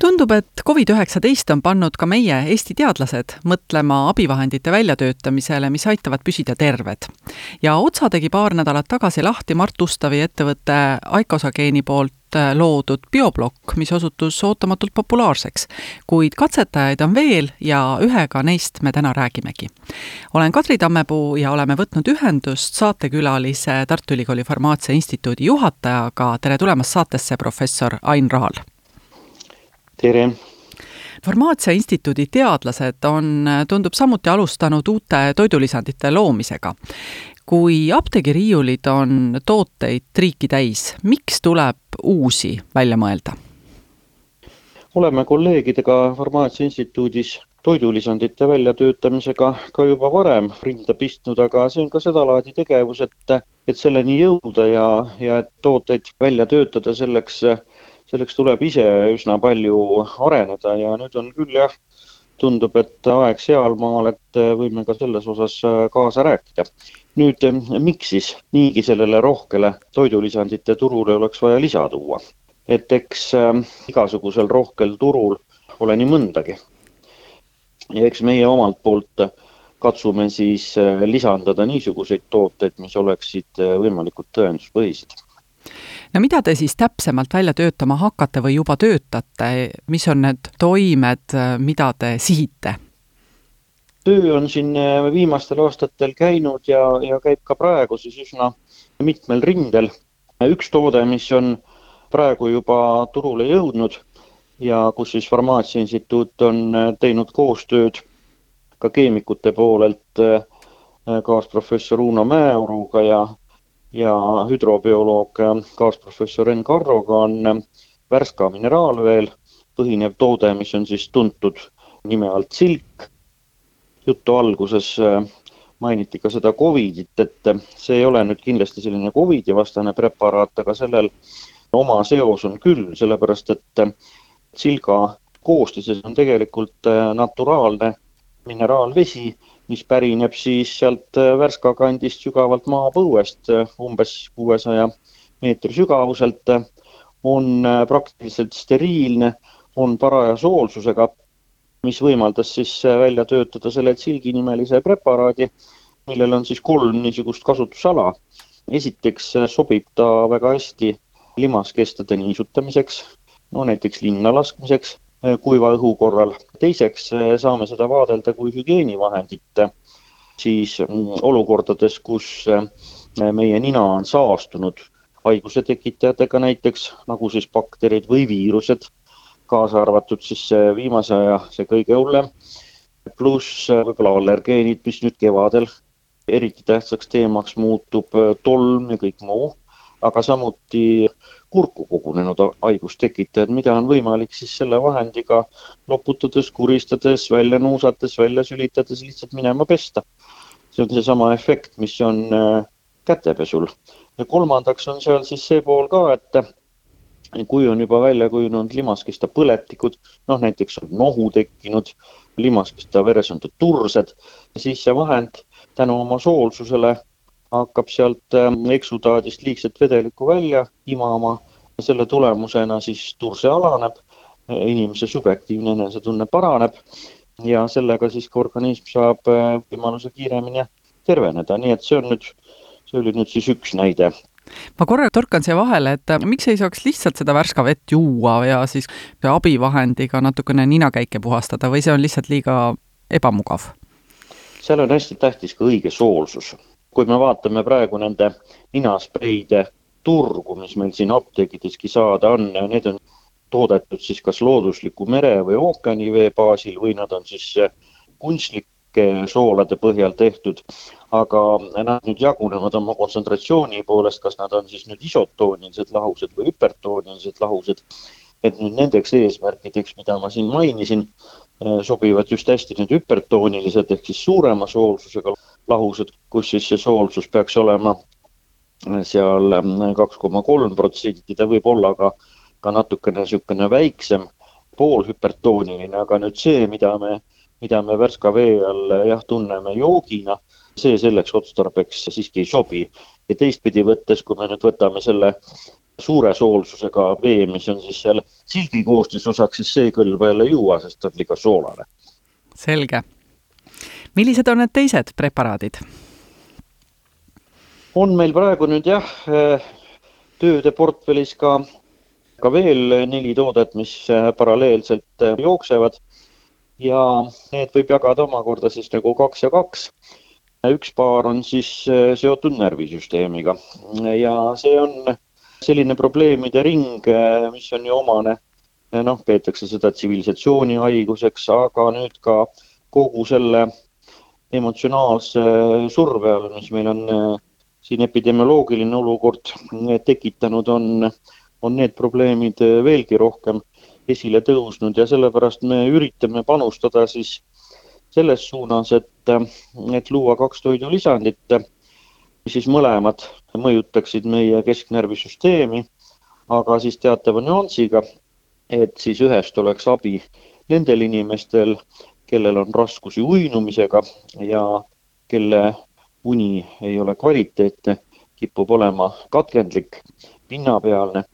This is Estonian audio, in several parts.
tundub, et Covid-19 on pannud ka meie, Eesti teadlased, mõtlema abivahendite väljatöötamisele, mis aitavad püsida terved. ja Otsa tegi paar nädalat tagasi lahti Mart Ustavi ettevõtte Icosageeni poolt loodud bioblokk, mis osutus ootamatult populaarseks. kuid katsetajaid on veel ja ühega neist me täna räägimegi. olen Kadri Tammepuu ja oleme võtnud ühendust saatekülalise Tartu Ülikooli Farmaatsia Instituudi juhatajaga, tere tulemast saatesse, professor Ain Raal tere! farmaatsia instituudi teadlased on, tundub samuti alustanud uute toidulisandite loomisega. kui apteegiriiulid on tooteid triiki täis, miks tuleb uusi välja mõelda? oleme kolleegidega Farmaatsia Instituudis toidulisandite väljatöötamisega ka juba varem rinda pistnud, aga see on ka sedalaadi tegevus, et, et selleni jõuda ja, ja et tooteid välja töötada, selleks selleks tuleb ise üsna palju areneda ja nüüd on küll jah, tundub, et aeg sealmaal, et võime ka selles osas kaasa rääkida. nüüd, miks siis niigi sellele rohkele toidulisandite turule oleks vaja lisa tuua? et eks äh, igasugusel rohkel turul ole nii mõndagi. ja eks meie omalt poolt katsume siis äh, lisandada niisuguseid tooteid, mis oleksid äh, võimalikult tõenduspõhised no mida te siis täpsemalt välja töötama hakkate või juba töötate, mis on need toimed, mida te sihite? töö on siin äh, viimastel aastatel käinud ja, ja käib ka praegu siis üsna mitmel rindel. üks toode, mis on praegu juba turule jõudnud ja kus siis Farmaatsia Instituut on äh, teinud koostööd ka keemikute poolelt äh, kaasprofessor Uno Mäeoruga ja ja hüdrobioloog kaasprofessor Enn Karroga on Värska mineraalveel põhinev toode, mis on siis tuntud nime alt silk. jutu alguses äh, mainiti ka seda Covidit, et see ei ole nüüd kindlasti selline Covidi vastane preparaat, aga sellel oma seos on küll, sellepärast et silga koostises on tegelikult äh, naturaalne mineraalvesi mis pärineb siis sealt äh, Värska kandist sügavalt maapõuest, äh, umbes kuuesaja meetri sügavuselt, on äh, praktiliselt steriilne, on paraja soolsusega, mis võimaldas siis välja töötada selle tsilginimelise preparaadi, millel on siis kolm niisugust kasutusala. esiteks sobib ta väga hästi limaskestade niisutamiseks, no näiteks linna laskmiseks kuiva õhu korral. teiseks äh, saame seda vaadelda kui hügieenivahendit siis mm, olukordades, kus äh, meie nina on saastunud. Haiguse tekitajatega näiteks, nagu siis bakterid või viirused, kaasa arvatud siis viimase aja see kõige hullem, pluss võib-olla allergeenid, mis nüüd kevadel eriti tähtsaks teemaks muutub, tolm ja kõik muu, aga samuti kurku kogunenud haigustekitajad, mida on võimalik siis selle vahendiga loputades, kuristades, välja nuusates, välja sülitades lihtsalt minema pesta. see on seesama efekt, mis on äh, kätepesul. ja kolmandaks on seal siis see pool ka, et kui on juba välja kujunenud limaskesta põletikud, noh näiteks on nohu tekkinud, limaskesta veres on tursed, siis see vahend tänu oma soolsusele hakkab sealt ähm, eksudaadist liigset vedelikku välja imama. selle tulemusena siis turse alaneb, inimese subjektiivne enesetunne paraneb ja sellega siis ka organism saab äh, võimaluse kiiremini terveneda, nii et see on nüüd, see oli nüüd siis üks näide ma korra torkan siia vahele, et äh, miks ei saaks lihtsalt seda värska vett juua ja siis abivahendiga natukene ninakäike puhastada või see on lihtsalt liiga ebamugav? seal on hästi tähtis ka õige soolsus kui me vaatame praegu nende ninaspreide turgu, mis meil siin apteekideski saada on, need on toodetud siis kas loodusliku mere või ookeanivee baasil või nad on siis kunstlike soolade põhjal tehtud. aga nad nüüd jagunevad oma kontsentratsiooni poolest, kas nad on siis nüüd isotoonilised lahused või hüpertoonilised lahused. et nüüd nendeks eesmärkideks, mida ma siin mainisin, sobivad just hästi need hüpertoonilised ehk siis suurema soolsusega lahused, kus siis see soolsus peaks olema seal kaks koma kolm protsenti, ta võib olla ka, ka natukene niisugune väiksem, poolhüpertooniline, aga nüüd see, mida me, mida me värska vee all jah, tunneme joogina, see selleks otstarbeks siiski ei sobi. ja teistpidi võttes, kui me nüüd võtame selle suure soolsusega vee, mis on siis seal sildi koostisosaks, siis see ei kõlba jälle juua, sest ta on liiga soolane. selge. millised on need teised preparaadid? on meil praegu nüüd jah, tööde portfellis ka, ka veel neli toodet, mis paralleelselt jooksevad ja need võib jagada omakorda siis nagu kaks ja kaks. Üks paar on siis äh, seotud närvisüsteemiga. Ja see on selline probleemide ring, äh, mis on ju omane, noh, peetakse seda tsivilisatsioonihaiguseks, aga nüüd ka kogu selle emotsionaalse surve all, mis meil on siin epidemioloogiline olukord tekitanud, on, on need probleemid veelgi rohkem esile tõusnud ja sellepärast me üritame panustada siis selles suunas, et, et luua kaks toidulisandit, mis siis mõlemad mõjutaksid meie kesknärvisüsteemi, aga siis teatava nüansiga, et siis ühest oleks abi nendel inimestel, kellel on raskusi uinumisega ja kelle uni ei ole kvaliteetne, kipub olema katkendlik, pinnapealne.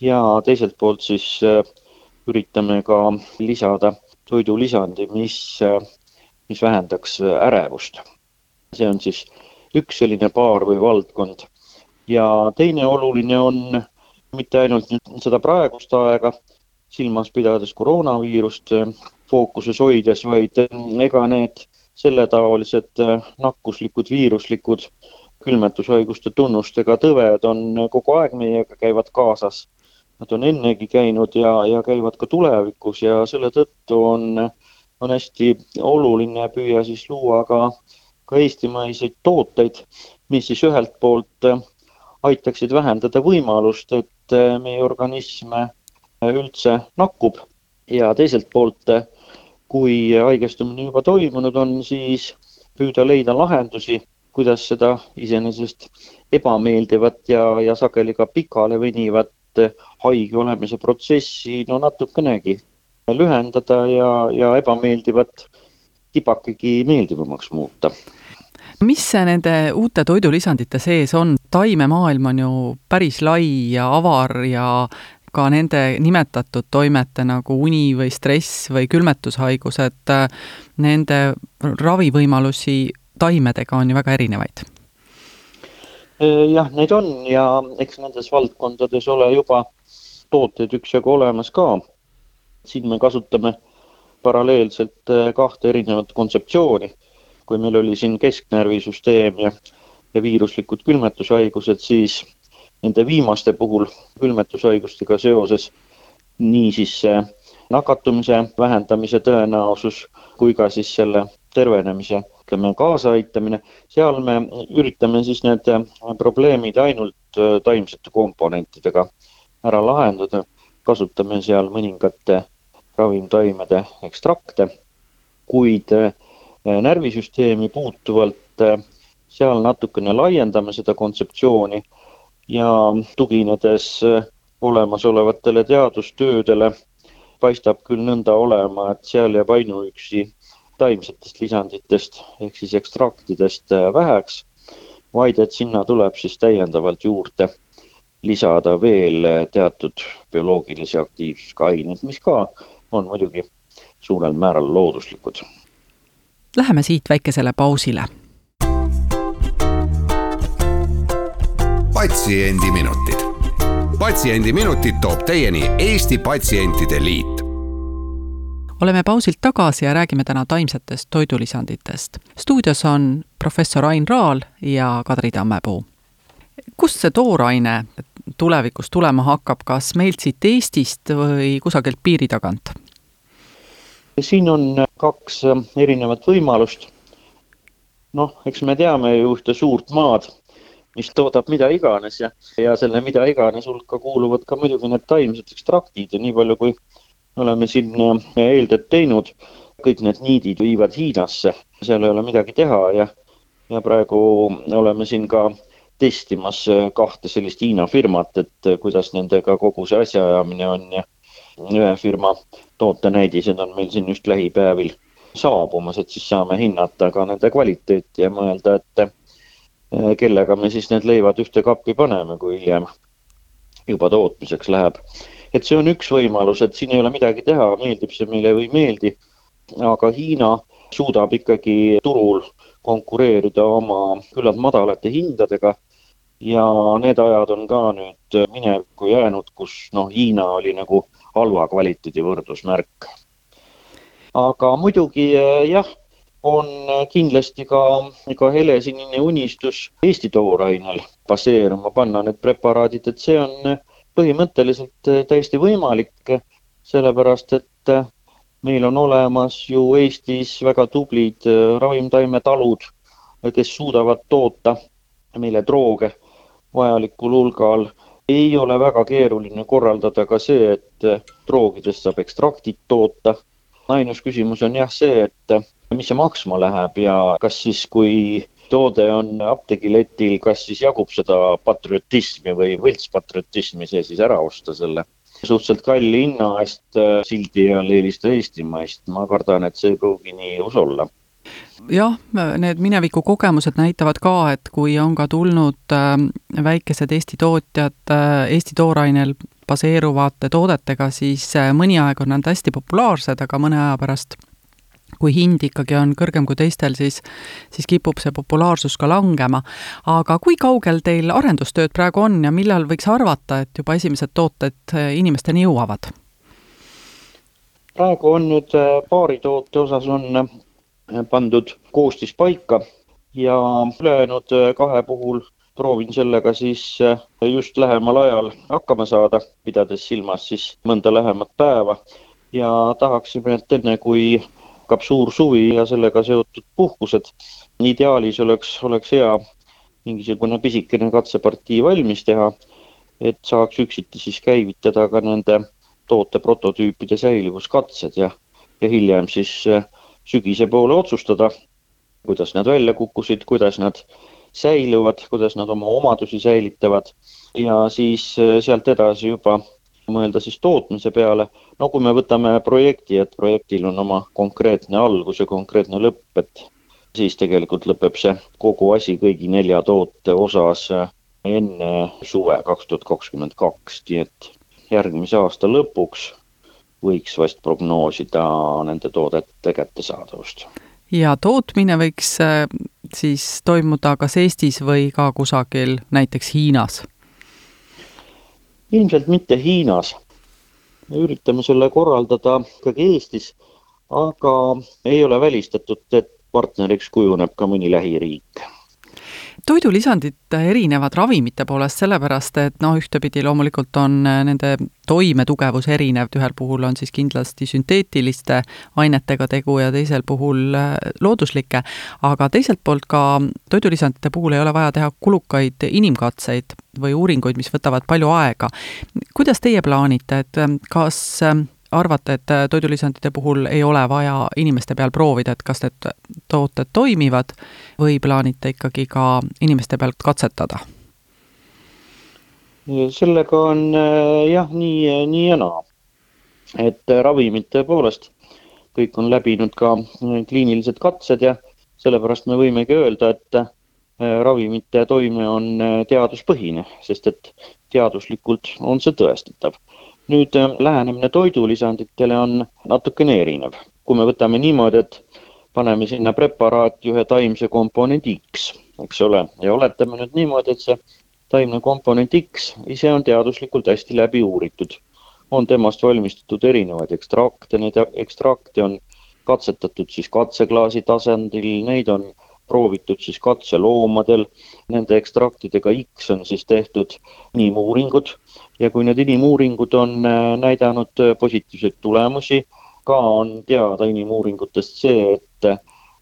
Ja teiselt poolt siis äh, üritame ka lisada toidulisandi, mis mis vähendaks äh, ärevust. see on siis üks selline paar või valdkond. ja teine oluline on mitte ainult nüüd seda praegust aega silmas pidades koroonaviirust fookuses hoides, vaid ega need selletaolised nakkuslikud, viiruslikud külmetushaiguste tunnustega tõved on kogu aeg meiega, käivad kaasas. Nad on ennegi käinud ja, ja käivad ka tulevikus ja selle tõttu on on hästi oluline püüa siis luua ka, ka eestimaiseid tooteid, mis siis ühelt poolt äh, aitaksid vähendada võimalust, et äh, meie organism äh, üldse nakkub. Ja teiselt poolt, kui haigestumine juba toimunud on, siis püüda leida lahendusi, kuidas seda iseenesest ebameeldivat ja, ja sageli ka pikale venivat haige olemise protsessi no natukenegi. Lühendada ja, ja ebameeldivat tibakegi meeldivamaks muuta. Mis see nende uute toidulisandite sees on, taimemaailm on ju päris lai ja avar ja ka nende nimetatud toimete nagu uni või stress või külmetushaigused, nende ravivõimalusi taimedega on ju väga erinevaid. Jah, neid on ja eks nendes valdkondades ole juba tooteid üksjagu olemas ka siin me kasutame paralleelselt äh, kahte erinevat kontseptsiooni. kui meil oli siin kesknärvisüsteem ja, ja viiruslikud külmetushaigused, siis nende viimaste puhul külmetushaigustega seoses nii siis see nakatumise vähendamise tõenäosus kui ka siis selle tervenemise, ütleme, kaasaaitamine, seal me üritame siis need äh, probleemid ainult äh, taimsete komponentidega ära lahendada, kasutame seal mõningate ravimtaimede ekstrakte, kuid äh, närvisüsteemi puutuvalt seal natukene laiendame seda kontseptsiooni ja tuginedes olemasolevatele teadustöödele paistab küll nõnda olema, et seal jääb ainuüksi taimsetest lisanditest ehk siis ekstraktidest väheks, vaid et sinna tuleb siis täiendavalt juurde lisada veel teatud bioloogilisi aktiivsusega aineid, mis ka on muidugi suurel määral looduslikud. Läheme siit väikesele pausile. patsiendiminutid. patsiendiminutid toob teieni Eesti Patsientide Liit oleme pausilt tagasi ja räägime täna taimsetest toidulisanditest. stuudios on professor Ain Raal ja Kadri Tammepuu. kust see tooraine tulevikus tulema hakkab, kas meilt siit Eestist või kusagilt piiri tagant? siin on kaks äh, erinevat võimalust. noh, eks me teame ju ühte suurt maad, mis toodab mida iganes ja, ja selle mida iganes hulka kuuluvad ka muidugi need taimsed ekstraktid ja nii palju, kui oleme siin eeltööd teinud, kõik need niidid viivad Hiinasse, seal ei ole midagi teha ja, ja praegu oleme siin ka testimas kahte sellist Hiina firmat, et kuidas nendega kogu see asjaajamine on ja ühe firma tootenäidised on meil siin just lähipäevil saabumas, et siis saame hinnata ka nende kvaliteeti ja mõelda, et kellega me siis need leivad ühte kappi paneme, kui hiljem juba tootmiseks läheb. Et see on üks võimalus, et siin ei ole midagi teha, meeldib see meile või ei meeldi, aga Hiina suudab ikkagi turul konkureerida oma küllalt madalate hindadega. Ja need ajad on ka nüüd minevikku jäänud, kus noh, Hiina oli nagu halva kvaliteedi võrdusmärk. Aga muidugi jah, on kindlasti ka, ka helesinine unistus Eesti toorainel baseeruma panna need preparaadid, et see on põhimõtteliselt eh, täiesti võimalik, sellepärast et eh, meil on olemas ju Eestis väga tublid ravimtaimetalud, kes suudavad toota meile drooge vajalikul hulgal. ei ole väga keeruline korraldada ka see, et droogidest saab ekstraktid toota ainus küsimus on jah see, et mis see maksma läheb ja kas siis, kui toode on apteegiletil, kas siis jagub seda patriotismi või võltspatriotismi see siis ära osta selle. Suhteliselt kalli hinna eest äh, sildi all eelistada eestimaist, ma kardan, et see ei pruugi nii ilus olla. Jah, need mineviku kogemused näitavad ka, et kui on ka tulnud äh, väikesed Eesti tootjad äh, Eesti toorainel baseeruvate toodetega, siis äh, mõni aeg on nad hästi populaarsed, aga mõne aja pärast kui hind ikkagi on kõrgem kui teistel, siis, siis kipub see populaarsus ka langema. aga kui kaugel teil arendustööd praegu on ja millal võiks arvata, et juba esimesed tooted äh, inimesteni jõuavad? praegu on nüüd äh, paari toote osas on pandud koostis paika ja ülejäänud kahe puhul proovin sellega siis äh, just lähemal ajal hakkama saada, pidades silmas siis mõnda lähemat päeva ja tahaksime, et enne kui hakkab suur suvi ja sellega seotud puhkused, ideaalis oleks, oleks hea mingisugune pisikene katsepartii valmis teha, et saaks üksiti siis käivitada ka nende toote prototüüpide säilivuskatsed ja, ja hiljem siis äh, sügise poole otsustada, kuidas nad välja kukkusid, kuidas nad säiluvad, kuidas nad oma omadusi säilitavad. Ja siis äh, sealt edasi juba mõelda siis tootmise peale. no kui me võtame projekti, et projektil on oma konkreetne algus ja konkreetne lõpp, et siis tegelikult lõpeb see kogu asi kõigi nelja toote osas enne suve kaks tuhat kakskümmend kaks, nii et järgmise aasta lõpuks võiks vast prognoosida nende toodete kättesaadavust ja tootmine võiks äh, siis toimuda kas Eestis või ka kusagil näiteks Hiinas? Ilmselt mitte Hiinas. me üritame selle korraldada ikkagi Eestis, aga ei ole välistatud, et partneriks kujuneb ka mõni lähiriik toidulisandid erinevad ravimite poolest sellepärast, et noh, ühtepidi loomulikult on äh, nende toimetugevus erinev, ühel puhul on siis kindlasti sünteetiliste ainetega tegu ja teisel puhul äh, looduslike, aga teiselt poolt ka toidulisandite puhul ei ole vaja teha kulukaid inimkatseid või uuringuid, mis võtavad palju aega. kuidas teie plaanite, et äh, kas arvate, et äh, toidulisandite puhul ei ole vaja inimeste peal proovida, et kas need tooted toimivad või plaanite ikkagi ka inimeste pealt katsetada? sellega on äh, jah, nii, nii ja naa. et äh, ravimid tõepoolest, kõik on läbinud ka kliinilised katsed ja sellepärast me võimegi öelda, et ravimite toime on teaduspõhine, sest et teaduslikult on see tõestatav nüüd äh, lähenemine toidulisanditele on natukene erinev. kui me võtame niimoodi, et paneme sinna preparaati ühe taimse komponendi X, eks ole, ja oletame nüüd niimoodi, et see taimne komponent X ise on teaduslikult hästi läbi uuritud. on temast valmistatud erinevaid ekstrakte, neid ekstrakte on katsetatud siis katseklaasi tasandil, neid on proovitud siis katseloomadel, nende ekstraktidega X on siis tehtud inimuuringud. Ja kui need inimuuringud on äh, näidanud äh, positiivseid tulemusi, ka on teada inimuuringutest see, et äh,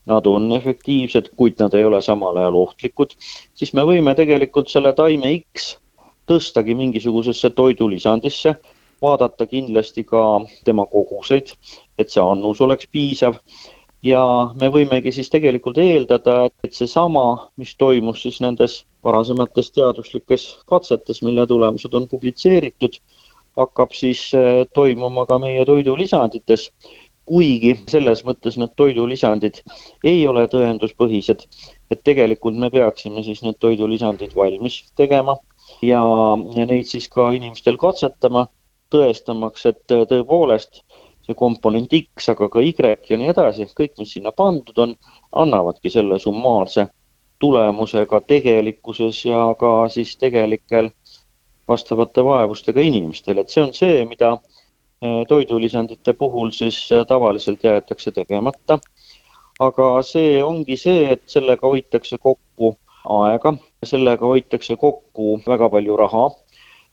nad on efektiivsed, kuid nad ei ole samal ajal ohtlikud, siis me võime tegelikult selle taime X tõstagi mingisugusesse toidulisandisse, vaadata kindlasti ka tema koguseid, et see annus oleks piisav ja me võimegi siis tegelikult eeldada, et seesama, mis toimus siis nendes varasemates teaduslikes katsetes, mille tulemused on publitseeritud, hakkab siis äh, toimuma ka meie toidulisandites. Kuigi selles mõttes need toidulisandid ei ole tõenduspõhised, et tegelikult me peaksime siis need toidulisandid valmis tegema ja, ja neid siis ka inimestel katsetama, tõestamaks, et tõepoolest see komponent X, aga ka Y ja nii edasi, kõik, mis sinna pandud on, annavadki selle summaarse tulemuse ka tegelikkuses ja ka siis tegelikel vastavate vaevustega inimestel, et see on see, mida Äh, toidulisandite puhul siis äh, tavaliselt jäetakse tegemata. aga see ongi see, et sellega hoitakse kokku aega, sellega hoitakse kokku väga palju raha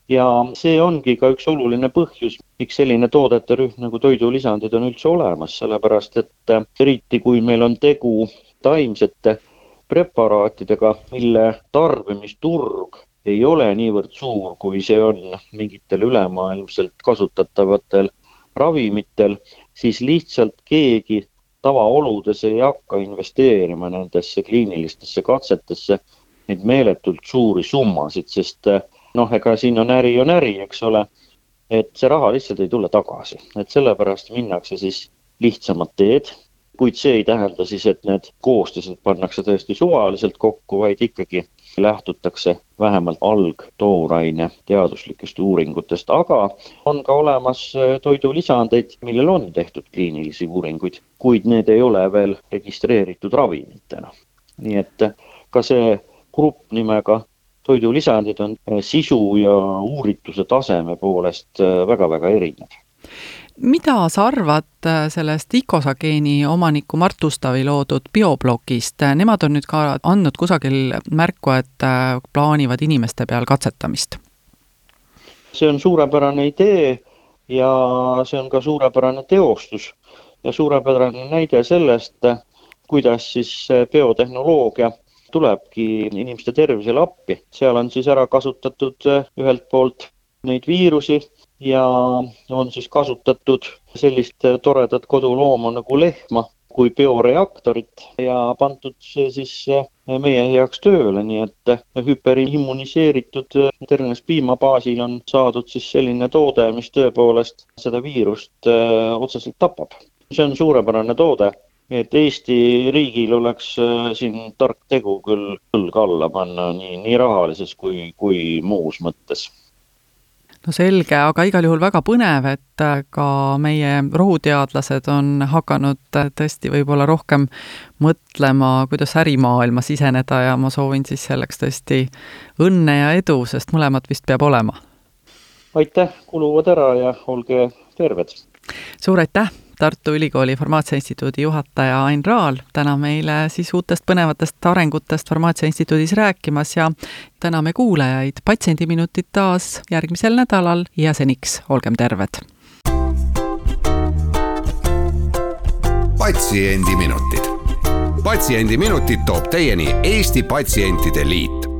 ja see ongi ka üks oluline põhjus, miks selline toodete rühm nagu toidulisandid on üldse olemas, sellepärast et äh, eriti kui meil on tegu taimsete preparaatidega, mille tarbimisturg ei ole niivõrd suur, kui see on mingitel ülemaailmselt kasutatavatel ravimitel, siis lihtsalt keegi tavaoludes ei hakka investeerima nendesse kliinilistesse katsetesse neid meeletult suuri summasid, sest noh, ega siin on äri on äri, eks ole, et see raha lihtsalt ei tule tagasi, et sellepärast minnakse siis lihtsamat teed, kuid see ei tähenda siis, et need koostised pannakse tõesti suvaliselt kokku, vaid ikkagi lähtutakse vähemalt algtooraine teaduslikest uuringutest, aga on ka olemas äh, toidulisandeid, millel on tehtud kliinilisi uuringuid, kuid need ei ole veel registreeritud ravimitena. nii et ka see grupp nimega toidulisandid on äh, sisu ja uurituse taseme poolest väga-väga erinev mida sa arvad äh, sellest Icosageeni omaniku Mart Ustavi loodud bioblogist, nemad on nüüd ka andnud kusagil märku, et äh, plaanivad inimeste peal katsetamist? see on suurepärane idee ja see on ka suurepärane teostus. Ja suurepärane näide sellest, kuidas siis biotehnoloogia tulebki inimeste tervisele appi. seal on siis ära kasutatud äh, ühelt poolt neid viirusi ja on siis kasutatud sellist toredat kodulooma nagu lehma kui bioreaktorit ja pandud see siis meie heaks tööle, nii et hüperimmuniseeritud terves piima baasil on saadud siis selline toode, mis tõepoolest seda viirust otseselt tapab. see on suurepärane toode, et Eesti riigil oleks äh, siin tark tegu küll õlg alla panna nii, nii rahalises kui, kui muus mõttes no selge, aga igal juhul väga põnev, et äh, ka meie rohuteadlased on hakanud äh, tõesti võib-olla rohkem mõtlema, kuidas ärimaailma siseneda ja ma soovin siis selleks tõesti õnne ja edu, sest mõlemat vist peab olema. aitäh, kuluvad ära ja olge terved! suur aitäh! Tartu Ülikooli Farmaatsia Instituudi juhataja Ain Raal täna meile siis uutest põnevatest arengutest Farmaatsia Instituudis rääkimas ja täname kuulajaid, Patsiendiminutid taas järgmisel nädalal ja seniks olgem terved! patsiendiminutid. patsiendiminutid toob teieni Eesti Patsientide Liit